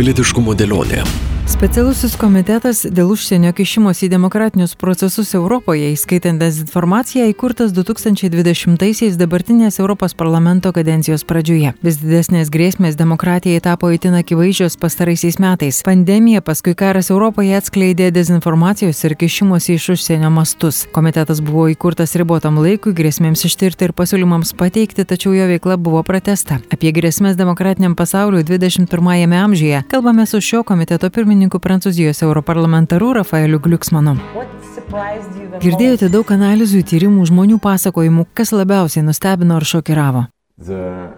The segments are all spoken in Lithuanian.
pilietiškumo dėlionė. Specialusis komitetas dėl užsienio kišimos į demokratinius procesus Europoje, įskaitant dezinformaciją, įkurtas 2020-aisiais dabartinės Europos parlamento kadencijos pradžioje. Vis didesnės grėsmės demokratijai tapo įtin akivaizdžios pastaraisiais metais. Pandemija, paskui karas Europoje atskleidė dezinformacijos ir kišimosi iš užsienio mastus. Komitetas buvo įkurtas ribotam laikui, grėsmėms ištirti ir pasiūlymams pateikti, tačiau jo veikla buvo pratesta. Apie grėsmės demokratiniam pasauliu 21-ame amžiuje kalbame su šio komiteto pirmininku pirmininku Prancūzijos europarlamentaru Rafaeliu Gliuksmanu. Girdėjote daug analizų, tyrimų, žmonių pasakojimų, kas labiausiai nustebino ar šokiravo? The,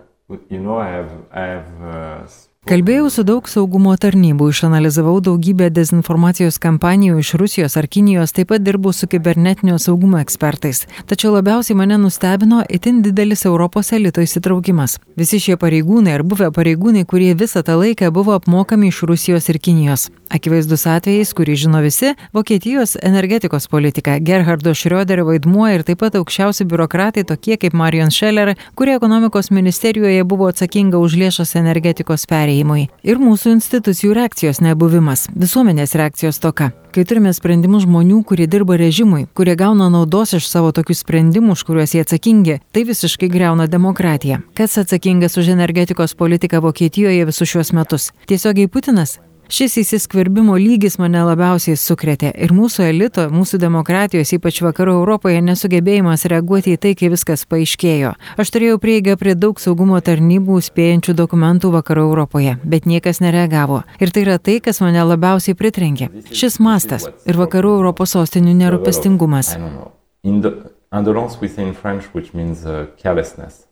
you know, I have, I have, uh, Kalbėjau su daug saugumo tarnybų, išanalizavau daugybę dezinformacijos kampanijų iš Rusijos ar Kinijos, taip pat dirbu su kibernetinio saugumo ekspertais. Tačiau labiausiai mane nustebino itin didelis Europos elito įsitraukimas. Visi šie pareigūnai ar buvę pareigūnai, kurie visą tą laiką buvo apmokami iš Rusijos ir Kinijos. Akivaizdus atvejais, kurį žino visi - Vokietijos energetikos politika, Gerhardo Schröderio vaidmuo ir taip pat aukščiausi biurokratai tokie kaip Marion Scheller, kurie ekonomikos ministerijoje buvo atsakinga už lėšas energetikos perėjimą perėjimui ir mūsų institucijų reakcijos nebuvimas, visuomenės reakcijos toka. Kai turime sprendimus žmonių, kurie dirba režimui, kurie gauna naudos iš savo tokių sprendimų, už kuriuos jie atsakingi, tai visiškai greuna demokratiją. Kas atsakingas už energetikos politiką Vokietijoje visus šiuos metus? Tiesiogiai Putinas? Šis įsiskverbimo lygis mane labiausiai sukrėtė ir mūsų elito, mūsų demokratijos, ypač vakarų Europoje, nesugebėjimas reaguoti į tai, kai viskas paaiškėjo. Aš turėjau prieigą prie daug saugumo tarnybų spėjančių dokumentų vakarų Europoje, bet niekas nereagavo. Ir tai yra tai, kas mane labiausiai pritrenkė. Šis mastas ir vakarų Europos sostinių nerūpestingumas. Indolence within French, which means uh, carelessness.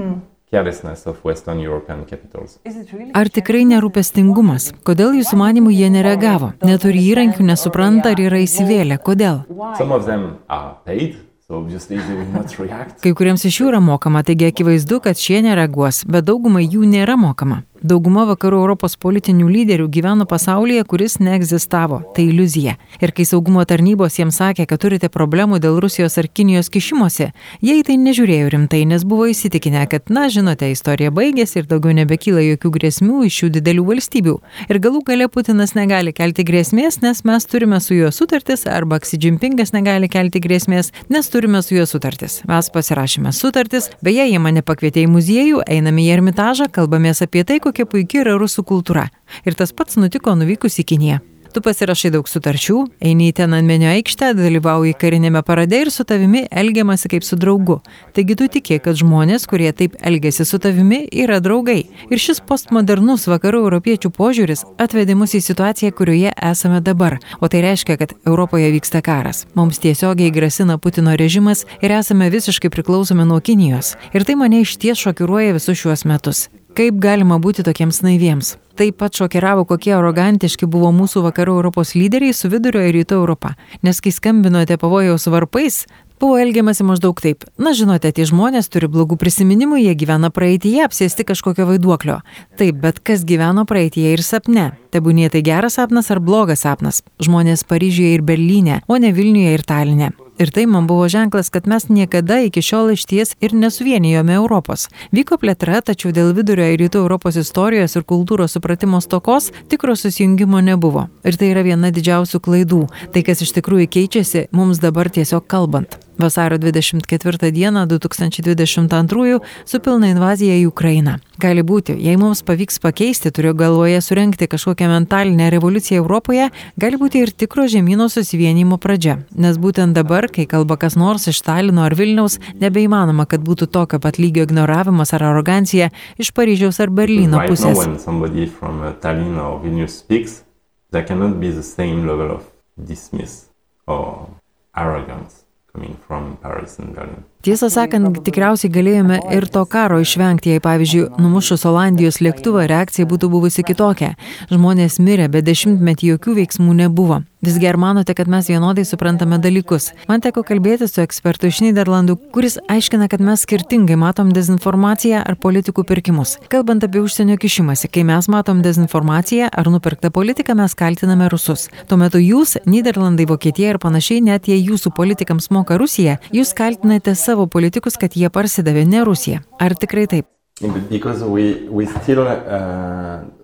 Hmm. Ar tikrai nerūpestingumas? Kodėl jūsų manimų jie nereagavo? Neturi įrankių, nesupranta ar yra įsivėlę. Kodėl? Kai kuriems iš jų yra mokama, taigi akivaizdu, kad šie nereaguos, bet daugumai jų nėra mokama. Dauguma vakarų Europos politinių lyderių gyveno pasaulyje, kuris neegzistavo. Tai iliuzija. Ir kai saugumo tarnybos jiems sakė, kad turite problemų dėl Rusijos ar Kinijos kišimuose, jie į tai nežiūrėjo rimtai, nes buvo įsitikinę, kad, na, žinote, istorija baigėsi ir daugiau nebekyla jokių grėsmių iš šių didelių valstybių. Ir galų gale Putinas negali kelti grėsmės, nes mes turime su juo sutartis, arba Xi Jinpingas negali kelti grėsmės, nes turime su juo sutartis. Mes pasirašėme sutartis, beje, jie mane pakvietė į muziejų, einame į ermitažą, kalbamės apie tai, kokia puikia yra rusų kultūra. Ir tas pats nutiko nuvykus į Kiniją. Tu pasirašai daug sutarčių, eini į ten ant menio aikštę, dalyvauji karinėme parade ir su tavimi elgiamasi kaip su draugu. Taigi tu tiki, kad žmonės, kurie taip elgesi su tavimi, yra draugai. Ir šis postmodernus vakarų europiečių požiūris atvedė mus į situaciją, kurioje esame dabar. O tai reiškia, kad Europoje vyksta karas. Mums tiesiogiai grasina Putino režimas ir esame visiškai priklausomi nuo Kinijos. Ir tai mane iš ties šokiruoja visus šiuos metus. Kaip galima būti tokiems naiviems? Taip pat šokiravo, kokie arogantiški buvo mūsų vakarų Europos lyderiai su vidurio ir rytų Europą. Nes kai skambinote pavojaus varpais, buvo elgiamasi maždaug taip. Na, žinote, tie žmonės turi blogų prisiminimų, jie gyvena praeitie, apsėsti kažkokio vaiduoklio. Taip, bet kas gyveno praeitie ir sapne? Tebūnė tai geras sapnas ar blogas sapnas? Žmonės Paryžiuje ir Berlyne, o ne Vilniuje ir Taline. Ir tai man buvo ženklas, kad mes niekada iki šiol išties ir nesuvienijome Europos. Vyko plėtra, tačiau dėl vidurio ir rytų Europos istorijos ir kultūros supratimo stokos tikro susijungimo nebuvo. Ir tai yra viena didžiausių klaidų. Tai, kas iš tikrųjų keičiasi, mums dabar tiesiog kalbant. Vasario 24 dieną 2022 su pilna invazija į Ukrainą. Gali būti, jei mums pavyks pakeisti, turiu galvoje surenkti kažkokią mentalinę revoliuciją Europoje, gali būti ir tikro žemynų susivienimo pradžia. Nes būtent dabar, kai kalba kas nors iš Talino ar Vilniaus, nebeįmanoma, kad būtų tokio pat lygio ignoravimas ar arogancija iš Paryžiaus ar Berlyno pusės. There cannot be the same level of dismiss or arrogance. Tiesą sakant, tikriausiai galėjome ir to karo išvengti, jei pavyzdžiui, numušus Olandijos lėktuvą reakcija būtų buvusi kitokia. Žmonės mirė, bet dešimtmetį jokių veiksmų nebuvo. Visgi ar manote, kad mes vienodai suprantame dalykus? Man teko kalbėti su ekspertu iš Niderlandų, kuris aiškina, kad mes skirtingai matom dezinformaciją ar politikų pirkimus. Kalbant apie užsienio kišimąsi, kai mes matom dezinformaciją ar nupirktą politiką, mes kaltiname rusus. Tuo metu jūs, Niderlandai, Vokietija ir panašiai, net jei jūsų politikams moka Rusija, jūs kaltinate savo politikus, kad jie parsidavė ne Rusija. Ar tikrai taip? Because we, we still, uh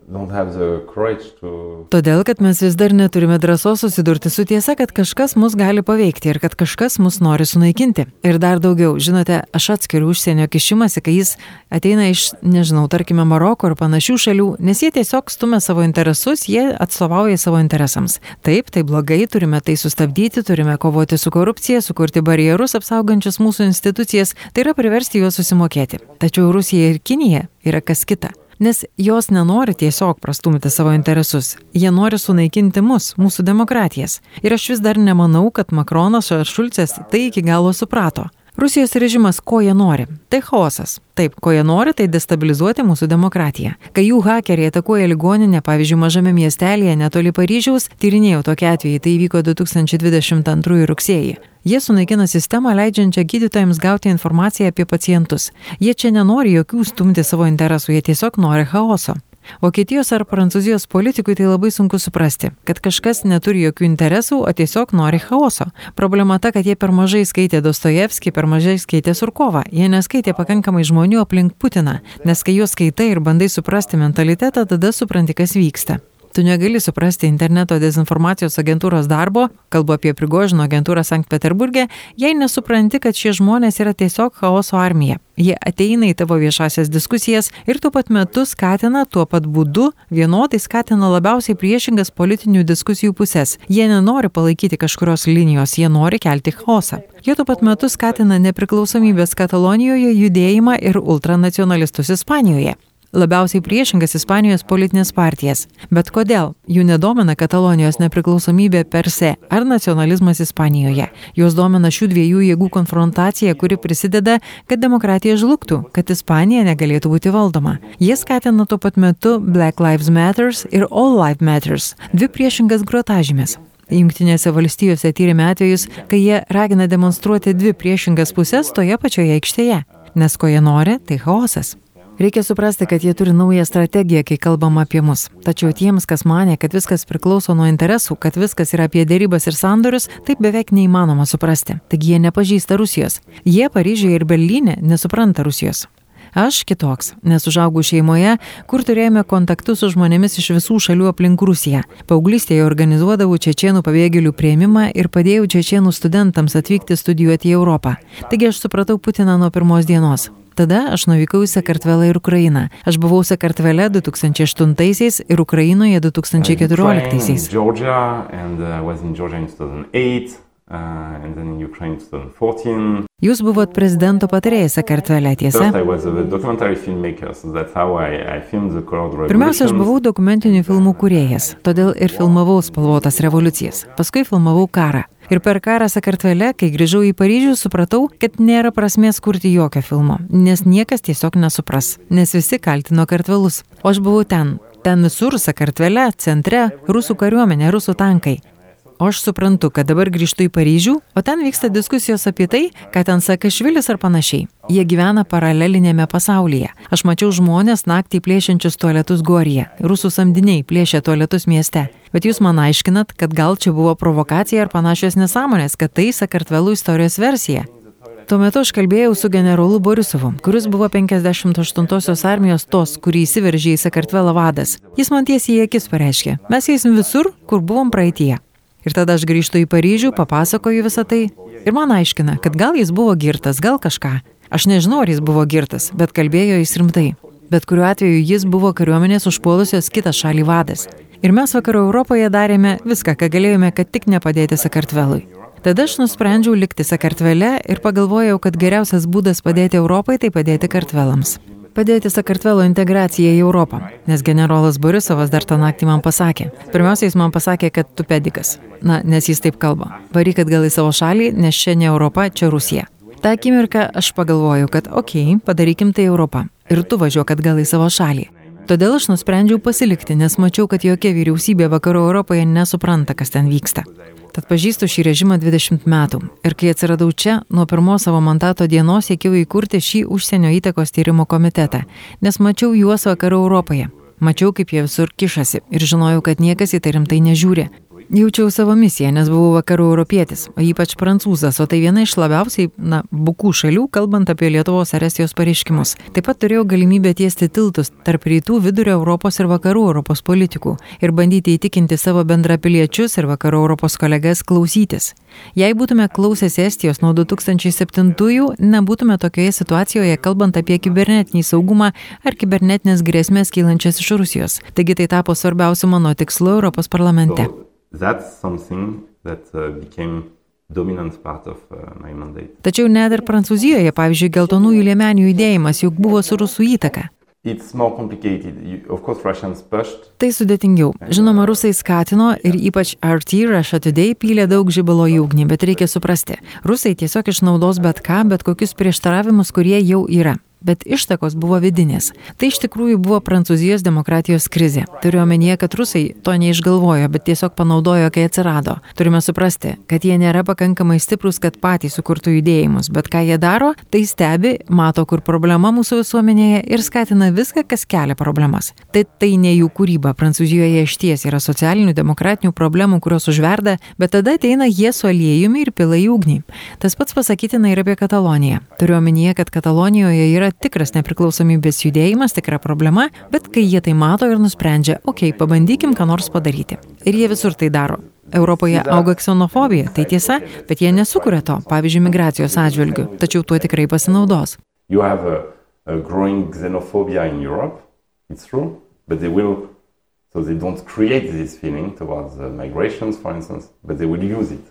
Todėl, kad mes vis dar neturime drąsos susidurti su tiesa, kad kažkas mus gali paveikti ir kad kažkas mus nori sunaikinti. Ir dar daugiau, žinote, aš atskiriu užsienio kišimąsi, kai jis ateina iš, nežinau, tarkime, Maroko ar panašių šalių, nes jie tiesiog stumia savo interesus, jie atstovauja savo interesams. Taip, tai blogai, turime tai sustabdyti, turime kovoti su korupcija, sukurti barjerus apsaugančius mūsų institucijas, tai yra priversti juos susimokėti. Tačiau Rusija ir Kinija yra kas kita nes jos nenori tiesiog prastumti savo interesus, jie nori sunaikinti mus, mūsų demokratijas. Ir aš vis dar nemanau, kad Makronas ar Šulcės tai iki galo suprato. Rusijos režimas, ko jie nori? Tai chaosas. Taip, ko jie nori, tai destabilizuoti mūsų demokratiją. Kai jų hakeriai atakuoja ligoninę, pavyzdžiui, mažame miestelėje netoli Paryžiaus, tyrinėjau tokį atvejį, tai vyko 2022 rugsėjį. Jie sunaikina sistemą, leidžiančią gydytojams gauti informaciją apie pacientus. Jie čia nenori jokių stumti savo interesų, jie tiesiog nori chaoso. Vokietijos ar Prancūzijos politikui tai labai sunku suprasti, kad kažkas neturi jokių interesų, o tiesiog nori chaoso. Problema ta, kad jie per mažai skaitė Dostojevskį, per mažai skaitė Surkovą, jie neskaitė pakankamai žmonių aplink Putiną, nes kai juos skaitai ir bandai suprasti mentalitetą, tada supranti, kas vyksta. Tu negali suprasti interneto dezinformacijos agentūros darbo, kalbu apie Prigožino agentūrą Sankt Peterburgė, jei nesupranti, kad šie žmonės yra tiesiog chaoso armija. Jie ateina į tavo viešasias diskusijas ir tuo pat metu skatina tuo pat būdu, vienodai skatina labiausiai priešingas politinių diskusijų pusės. Jie nenori palaikyti kažkurios linijos, jie nori kelti chaosą. Jie tuo pat metu skatina nepriklausomybės Katalonijoje judėjimą ir ultranacionalistus Ispanijoje labiausiai priešingas Ispanijos politinės partijas. Bet kodėl? Jų nedomina Katalonijos nepriklausomybė per se ar nacionalizmas Ispanijoje. Jos domina šių dviejų jėgų konfrontacija, kuri prisideda, kad demokratija žlugtų, kad Ispanija negalėtų būti valdoma. Jie skatina tuo pat metu Black Lives Matters ir All Lives Matters - dvi priešingas grotažymės. Junktinėse valstijose tyrėme atvejus, kai jie ragina demonstruoti dvi priešingas pusės toje pačioje aikštėje. Nes ko jie nori, tai chaosas. Reikia suprasti, kad jie turi naują strategiją, kai kalbam apie mus. Tačiau tiems, kas mane, kad viskas priklauso nuo interesų, kad viskas yra apie dėrybas ir sandorius, taip beveik neįmanoma suprasti. Taigi jie nepažįsta Rusijos. Jie Paryžiuje ir Berlyne nesupranta Rusijos. Aš kitoks, nes užaugau šeimoje, kur turėjome kontaktus su žmonėmis iš visų šalių aplink Rusiją. Paauglystėje organizuodavau čečienų pabėgėlių prieimimą ir padėjau čečienų studentams atvykti studijuoti į Europą. Taigi aš supratau Putiną nuo pirmos dienos. Tada aš nuvykau į Sakartvelą ir Ukrainą. Aš buvau Sakartvele 2008 ir Ukrainoje 2014. Uh, Jūs buvot prezidento patarėjas Sakartvele, tiesa? Pirmiausia, aš buvau dokumentinių filmų kūrėjas, todėl ir filmavau spalvotas revoliucijas. Paskui filmavau karą. Ir per karą Sakartvele, kai grįžau į Paryžių, supratau, kad nėra prasmės kurti jokio filmo, nes niekas tiesiog nesupras, nes visi kaltino kartvelus. O aš buvau ten, ten visur Sakartvele, centre, rusų kariuomenė, rusų tankai. O aš suprantu, kad dabar grįžtu į Paryžių, o ten vyksta diskusijos apie tai, ką ten saka Švilis ar panašiai. Jie gyvena paralelinėme pasaulyje. Aš mačiau žmonės naktį plėšiančius tualetus Gorija. Rusų samdiniai plėšia tualetus mieste. Bet jūs man aiškinat, kad gal čia buvo provokacija ar panašios nesąmonės, kad tai Sakartvelų istorijos versija. Tuo metu aš kalbėjau su generolu Borisovu, kuris buvo 58-osios armijos tos, kurį įsiveržė į Sakartvelą vadas. Jis man tiesiai į akis pareiškė, mes eisim visur, kur buvom praeitie. Ir tada aš grįžtu į Paryžių, papasakoju visą tai ir man aiškina, kad gal jis buvo girtas, gal kažką. Aš nežinau, ar jis buvo girtas, bet kalbėjo jis rimtai. Bet kuriuo atveju jis buvo kariuomenės užpuolusios kitą šalį vadas. Ir mes vakarų Europoje darėme viską, ką galėjome, kad tik nepadėti Sakartvelui. Tada aš nusprendžiau likti Sakartvele ir pagalvojau, kad geriausias būdas padėti Europai tai padėti Kartvelams padėti Sakartvelo integracijai į Europą, nes generolas Borisovas dar tą naktį man pasakė. Pirmiausia, jis man pasakė, kad tu pedikas. Na, nes jis taip kalba. Varyk atgal į savo šalį, nes čia ne Europa, čia Rusija. Ta akimirka aš pagalvojau, kad okei, okay, padarykim tai Europą. Ir tu važiuok atgal į savo šalį. Todėl aš nusprendžiau pasilikti, nes mačiau, kad jokia vyriausybė vakarų Europoje nesupranta, kas ten vyksta. Tad pažįstu šį režimą 20 metų. Ir kai atsiradau čia, nuo pirmos savo mandato dienos siekiau įkurti šį užsienio įtakos tyrimo komitetą, nes mačiau juos vakarų Europoje. Mačiau, kaip jie visur kišasi ir žinojau, kad niekas į tai rimtai nežiūri. Jaučiau savo misiją, nes buvau vakarų europietis, o ypač prancūzas, o tai viena iš labiausiai, na, bukų šalių, kalbant apie Lietuvos ar Estijos pareiškimus. Taip pat turėjau galimybę tiesti tiltus tarp rytų, vidurio Europos ir vakarų Europos politikų ir bandyti įtikinti savo bendrapiliečius ir vakarų Europos kolegas klausytis. Jei būtume klausęs Estijos nuo 2007-ųjų, nebūtume tokioje situacijoje, kalbant apie kibernetinį saugumą ar kibernetinės grėsmės kylančias iš Rusijos. Taigi tai tapo svarbiausiu mano tikslu Europos parlamente that's something that uh, became uh, Tačiau net ir Prancūzijoje, pavyzdžiui, geltonųjų liemenių judėjimas juk buvo su rusų įtaka. Tai sudėtingiau. Žinoma, rusai skatino ir ypač RT Russia Today pylė daug žibalo į ugnį, bet reikia suprasti, rusai tiesiog išnaudos bet ką, bet kokius prieštaravimus, kurie jau yra bet ištakos buvo vidinės. Tai iš tikrųjų buvo Prancūzijos demokratijos krizė. Turiu omenyje, kad rusai to neišgalvojo, bet tiesiog panaudojo, kai atsirado. Turime suprasti, kad jie nėra pakankamai stiprus, kad patys sukurtų judėjimus, bet ką jie daro, tai stebi, mato, kur problema mūsų visuomenėje ir skatina viską, kas kelia problemas. Tai tai ne jų kūryba. Prancūzijoje iš ties yra socialinių, demokratinių problemų, kurios užverda, bet tada ateina jie su aliejumi ir pila į ugnį. Tas pats pasakytina ir apie Kataloniją. Turiu omenyje, kad Katalonijoje yra yra tikras nepriklausomybės judėjimas, tikra problema, bet kai jie tai mato ir nusprendžia, okei, okay, pabandykim ką nors padaryti. Ir jie visur tai daro. Europoje auga ksenofobija, tai tiesa, bet jie nesukuria to, pavyzdžiui, migracijos atžvilgių, tačiau tuo tikrai pasinaudos. A, a Europe, true, will, so they don't create this feeling towards uh, migrations, for instance, but they will use it.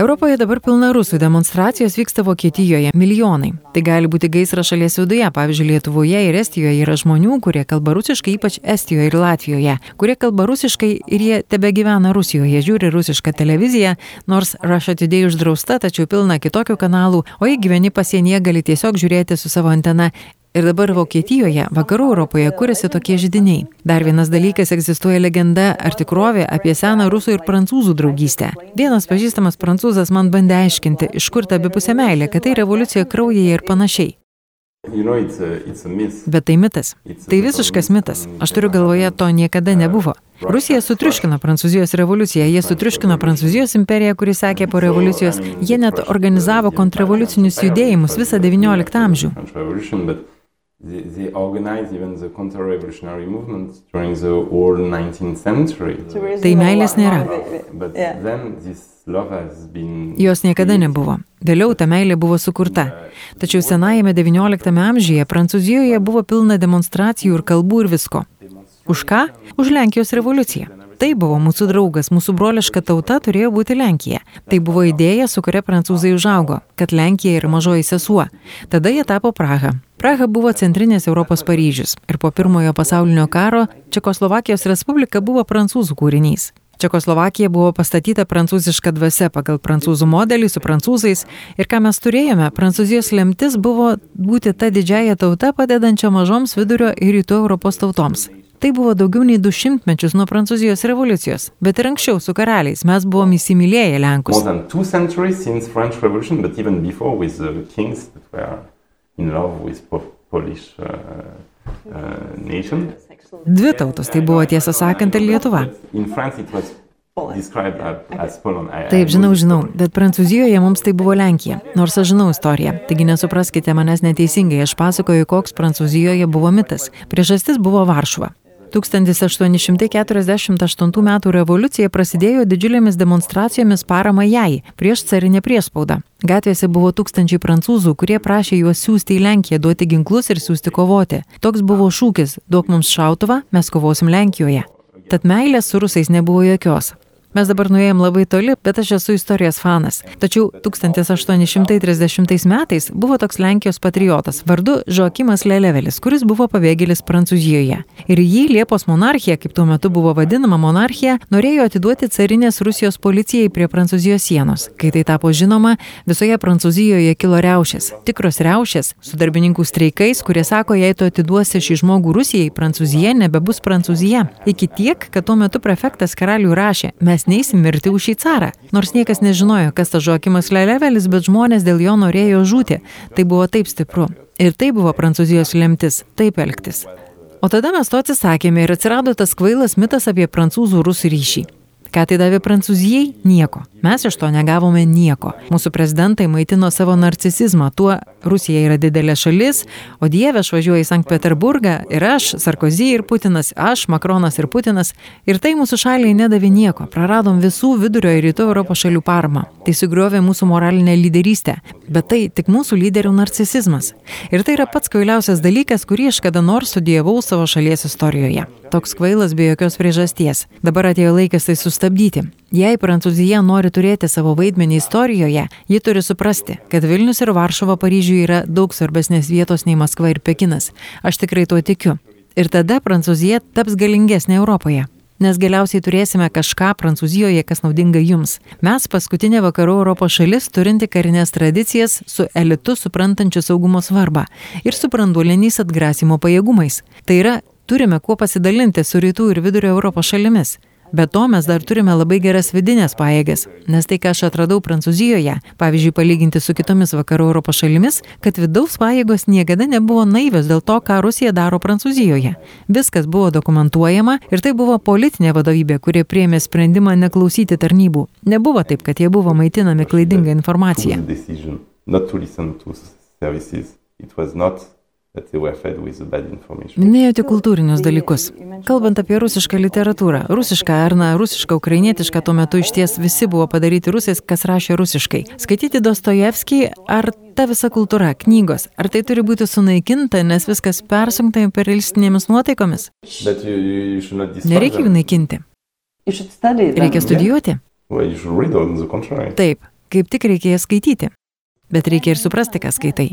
Europoje dabar pilna rusų demonstracijos vyksta Vokietijoje milijonai. Tai gali būti gaisras šalies viduje, pavyzdžiui, Lietuvoje ir Estijoje yra žmonių, kurie kalba rusiškai, ypač Estijoje ir Latvijoje, kurie kalba rusiškai ir jie tebe gyvena Rusijoje, žiūri rusišką televiziją, nors Russia Today uždrausta, tačiau pilna kitokių kanalų, o jei gyveni pasienyje, gali tiesiog žiūrėti su savo antena Ir dabar Vokietijoje, vakarų Europoje kuriasi tokie žydiniai. Dar vienas dalykas egzistuoja legenda ar tikrovė apie seną rusų ir prancūzų draugystę. Vienas pažįstamas prancūzas man bandė aiškinti, iš kur ta abipusė meilė, kad tai revoliucija kraujyje ir panašiai. You know, it's a, it's a Bet tai mitas. Tai visiškas mitas. Aš turiu galvoje, to niekada nebuvo. Rusija sutriuškino Prancūzijos revoliuciją, jie sutriuškino Prancūzijos imperiją, kuri sekė po revoliucijos, jie net organizavo kontrrevoliucinius judėjimus visą XIX amžių. They, they organized even the counter-revolutionary movement during the whole 19th century. Tai meilės nėra. But then this. Jos niekada nebuvo. Vėliau ta meilė buvo sukurta. Tačiau senajame XIX amžiuje Prancūzijoje buvo pilna demonstracijų ir kalbų ir visko. Už ką? Už Lenkijos revoliuciją. Tai buvo mūsų draugas, mūsų broliška tauta turėjo būti Lenkija. Tai buvo idėja, su kuria prancūzai užaugo, kad Lenkija yra mažoji sesuo. Tada jie tapo Praha. Praha buvo centrinės Europos Paryžius ir po pirmojo pasaulinio karo Čekoslovakijos Respublika buvo prancūzų kūrinys. Čekoslovakija buvo pastatyta prancūziška dvasia pagal prancūzų modelį su prancūzais ir ką mes turėjome, prancūzijos lemtis buvo būti ta didžiaja tauta padedančia mažoms vidurio ir rytų Europos tautoms. Tai buvo daugiau nei du šimtmečius nuo Prancūzijos revoliucijos, bet ir anksčiau su karaliais mes buvom įsimylėję Lenkus Polish uh, uh. Dvi tautos tai buvo tiesą sakant ir Lietuva. Taip, žinau, žinau, bet Prancūzijoje mums tai buvo Lenkija, nors aš žinau istoriją, taigi nesupraskite manęs neteisingai, aš pasakoju, koks Prancūzijoje buvo mitas. Priežastis buvo Varšuva. 1848 m. revoliucija prasidėjo didžiulėmis demonstracijomis parama jai prieš carinę priespaudą. Gatvėse buvo tūkstančiai prancūzų, kurie prašė juos siūsti į Lenkiją, duoti ginklus ir siūsti kovoti. Toks buvo šūkis - duok mums šautuvą, mes kovosim Lenkijoje. Tad meilės su rusais nebuvo jokios. Mes dabar nuėjom labai toli, bet aš esu istorijos fanas. Tačiau 1830 metais buvo toks Lenkijos patriotas vardu Žokimas Lelevelis, kuris buvo pabėgėlis Prancūzijoje. Ir jį Liepos monarchija, kaip tuo metu buvo vadinama monarchija, norėjo atiduoti carinės Rusijos policijai prie Prancūzijos sienos. Kai tai tapo žinoma, visoje Prancūzijoje kilo riaušės. Tikros riaušės su darbininkų streikais, kurie sako, jei tu atiduosi šį žmogų Rusijai, Prancūzija nebebus Prancūzija. Iki tiek, kad tuo metu prefektas karaliui rašė, mes mes neisim mirti už šį carą. Nors niekas nežinojo, kas tas Žokimas Lelevelis, bet žmonės dėl jo norėjo žūti. Tai buvo taip stipru. Ir tai buvo Prancūzijos lemtis - taip elgtis. O tada mes to atsisakėme ir atsirado tas kvailas mitas apie prancūzų rusų ryšį. Ką tai davė Prancūzijai? Nieko. Mes iš to negavome nieko. Mūsų prezidentai maitino savo narcisizmą. Tuo Rusija yra didelė šalis, o Dieve aš važiuoju į Sankt Peterburgą ir aš, Sarkozy ir Putinas, aš, Makronas ir Putinas. Ir tai mūsų šaliai nedavė nieko. Praradom visų vidurio ir rytų Europos šalių paramą. Tai sugriovė mūsų moralinę lyderystę. Bet tai tik mūsų lyderių narcisizmas. Ir tai yra pats kvailiausias dalykas, kurį aš kada nors studijavau savo šalies istorijoje. Toks kvailas be jokios priežasties. Dabar atėjo laikas tai sustabdyti. Jei Prancūzija nori turėti savo vaidmenį istorijoje, ji turi suprasti, kad Vilnius ir Varšuva Paryžiuje yra daug svarbesnės vietos nei Maskva ir Pekinas. Aš tikrai tuo tikiu. Ir tada Prancūzija taps galingesnė Europoje. Nes galiausiai turėsime kažką Prancūzijoje, kas naudinga jums. Mes paskutinė vakarų Europos šalis turinti karinės tradicijas su elitu suprantančiu saugumo svarbą ir su branduoliniais atgrasimo pajėgumais. Tai yra, turime kuo pasidalinti su rytų ir vidurio Europos šalimis. Be to mes dar turime labai geras vidinės pajėgas, nes tai, ką aš atradau Prancūzijoje, pavyzdžiui, palyginti su kitomis vakarų Europos šalimis, kad vidaus pajėgos niekada nebuvo naivios dėl to, ką Rusija daro Prancūzijoje. Viskas buvo dokumentuojama ir tai buvo politinė vadovybė, kurie priėmė sprendimą neklausyti tarnybų. Nebuvo taip, kad jie buvo maitinami klaidinga informacija. It was not Minėjote kultūrinius dalykus. Kalbant apie rusišką literatūrą, rusišką ar na, rusišką, ukrainietišką, tuo metu iš ties visi buvo padaryti rusais, kas rašė rusiškai. Skaityti Dostojevskį, ar ta visa kultūra, knygos, ar tai turi būti sunaikinta, nes viskas persunkta imperialistinėmis nuotaikomis? Nereikia jų naikinti. Reikia studijuoti. Taip, kaip tik reikia jas skaityti. Bet reikia ir suprasti, ką skaitai.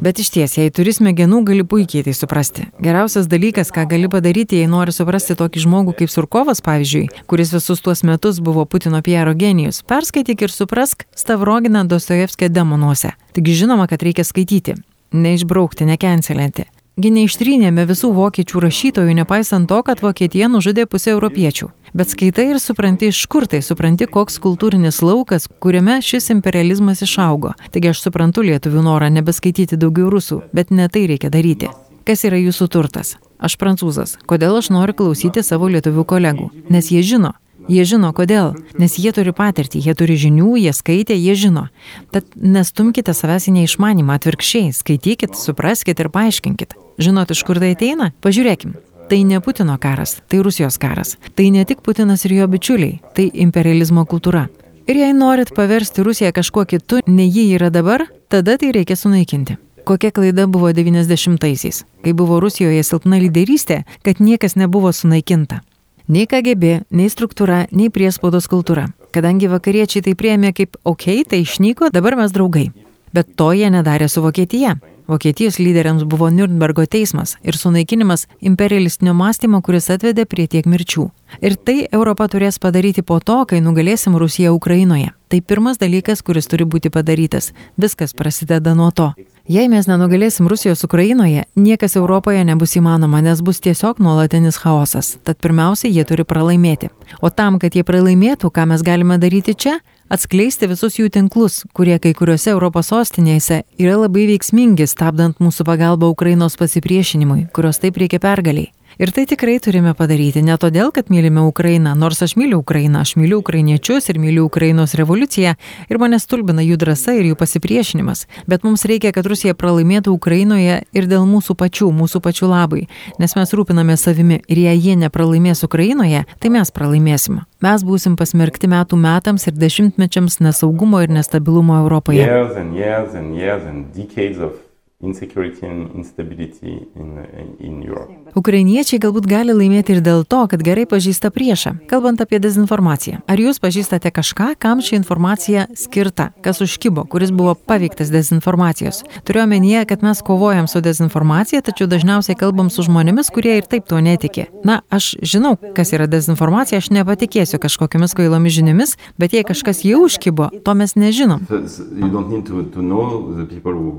Bet iš ties, jei turi smegenų, gali puikiai tai suprasti. Geriausias dalykas, ką gali padaryti, jei nori suprasti tokį žmogų kaip Surkovas, pavyzdžiui, kuris visus tuos metus buvo Putino Piero genijus, perskaityk ir suprask Stavroginą Dostojevskio demonuose. Taigi žinoma, kad reikia skaityti. Neišbraukti, nekencelinti. Gi neištrynėme visų vokiečių rašytojų, nepaisant to, kad Vokietija nužudė pusę europiečių. Bet skaitai ir supranti, iš kur tai supranti, koks kultūrinis laukas, kuriame šis imperializmas išaugo. Taigi aš suprantu lietuvių norą nebeskaityti daugiau rusų, bet ne tai reikia daryti. Kas yra jūsų turtas? Aš prancūzas. Kodėl aš noriu klausyti savo lietuvių kolegų? Nes jie žino. Jie žino kodėl. Nes jie turi patirtį, jie turi žinių, jie skaitė, jie žino. Tad nestumkite savęs į neišmanimą, atvirkščiai, skaitykit, supraskite ir paaiškinkit. Žinot, iš kur tai ateina? Pažiūrėkim. Tai ne Putino karas, tai Rusijos karas. Tai ne tik Putinas ir jo bičiuliai, tai imperializmo kultūra. Ir jei norit paversti Rusiją kažkuo kitu, nei ji yra dabar, tada tai reikia sunaikinti. Kokia klaida buvo 90-aisiais, kai buvo Rusijoje silpna lyderystė, kad niekas nebuvo sunaikinta. Nei KGB, nei struktūra, nei priespaudos kultūra. Kadangi vakariečiai tai priemė kaip, okei, okay, tai išnyko, dabar mes draugai. Bet to jie nedarė su Vokietija. Vokietijos lyderiams buvo Nürnbergo teismas ir sunaikinimas imperialistinio mąstymo, kuris atvedė prie tiek mirčių. Ir tai Europa turės padaryti po to, kai nugalėsim Rusiją Ukrainoje. Tai pirmas dalykas, kuris turi būti padarytas. Viskas prasideda nuo to. Jei mes nenugalėsim Rusijos Ukrainoje, niekas Europoje nebus įmanoma, nes bus tiesiog nuolatinis chaosas. Tad pirmiausia, jie turi pralaimėti. O tam, kad jie pralaimėtų, ką mes galime daryti čia, atskleisti visus jų tinklus, kurie kai kuriuose Europos sostinėse yra labai veiksmingi, stabdant mūsų pagalbą Ukrainos pasipriešinimui, kurios taip reikia pergaliai. Ir tai tikrai turime padaryti ne todėl, kad mylime Ukrainą, nors aš myliu Ukrainą, aš myliu ukrainiečius ir myliu Ukrainos revoliuciją ir mane stulbina jų drąsa ir jų pasipriešinimas, bet mums reikia, kad Rusija pralaimėtų Ukrainoje ir dėl mūsų pačių, mūsų pačių labai, nes mes rūpiname savimi ir jei jie nepralaimės Ukrainoje, tai mes pralaimėsim. Mes būsim pasmerkti metų metams ir dešimtmečiams nesaugumo ir nestabilumo Europoje. Years and years and years and insecurity and instability in, in Europe. Ukrainiečiai galbūt gali laimėti ir dėl to, kad gerai pažįsta priešą. Kalbant apie dezinformaciją, ar jūs pažįstate kažką, kam ši informacija skirta, kas užkybo, kuris buvo paveiktas dezinformacijos? Turiu omenyje, kad mes kovojam su dezinformacija, tačiau dažniausiai kalbam su žmonėmis, kurie ir taip tuo netiki. Na, aš žinau, kas yra dezinformacija, aš nepatikėsiu kažkokiamis kvailomis žiniomis, bet jei kažkas jau užkybo, to mes nežinom.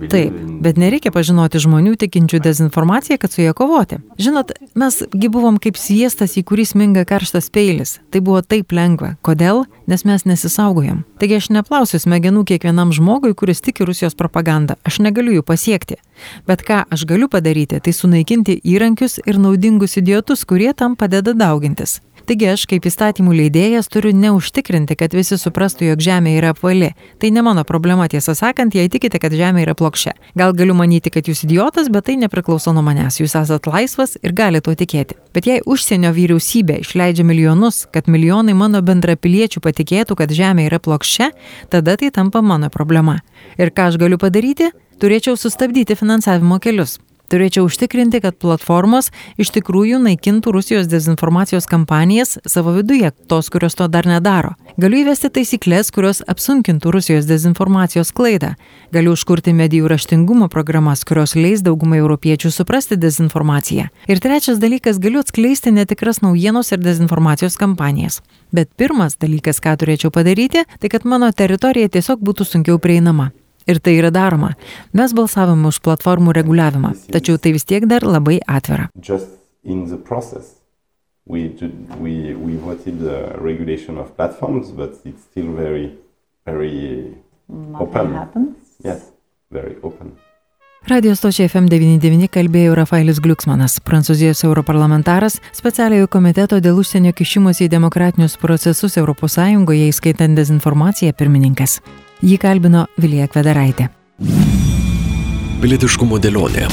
Taip, bet nereikia pažinoti žmonių tikinčių dezinformaciją, kad su jie kovoti. Žinot, mesgi buvom kaip sviestas, į kurį sminga karštas peilis. Tai buvo taip lengva. Kodėl? Nes mes nesisaugojam. Taigi aš neplausiu smegenų kiekvienam žmogui, kuris tiki Rusijos propagandą. Aš negaliu jų pasiekti. Bet ką aš galiu padaryti, tai sunaikinti įrankius ir naudingus idiotus, kurie tam padeda daugintis. Taigi aš kaip įstatymų leidėjas turiu neužtikrinti, kad visi suprastų, jog Žemė yra apvali. Tai ne mano problema, tiesą sakant, jei tikite, kad Žemė yra plokščia. Gal galiu manyti, kad jūs idiotas, bet tai nepriklauso nuo manęs. Jūs esate laisvas ir galite tuo tikėti. Bet jei užsienio vyriausybė išleidžia milijonus, kad milijonai mano bendrapiliečių patikėtų, kad Žemė yra plokščia, tada tai tampa mano problema. Ir ką aš galiu padaryti? Turėčiau sustabdyti finansavimo kelius. Turėčiau užtikrinti, kad platformos iš tikrųjų naikintų Rusijos dezinformacijos kampanijas savo viduje, tos, kurios to dar nedaro. Galiu įvesti taisyklės, kurios apsunkintų Rusijos dezinformacijos klaidą. Galiu užkurti medijų raštingumo programas, kurios leis daugumai europiečių suprasti dezinformaciją. Ir trečias dalykas, galiu atskleisti netikras naujienos ir dezinformacijos kampanijas. Bet pirmas dalykas, ką turėčiau padaryti, tai kad mano teritorija tiesiog būtų sunkiau prieinama. Ir tai yra daroma. Mes balsavome už platformų reguliavimą, tačiau tai vis tiek dar labai atvira. We, we, we voted the regulation of platforms, but it's still very, very open. Yes, very open. Radio stočiai FM99 kalbėjo Rafaelis Gliuksmanas, prancūzijos europarlamentaras, specialiojo komiteto dėl užsienio kišimos į demokratinius procesus ES, įskaitant dezinformaciją pirmininkas. Jį kalbino Vilija Kvedaraitė. Pilietiškumo dėlionė.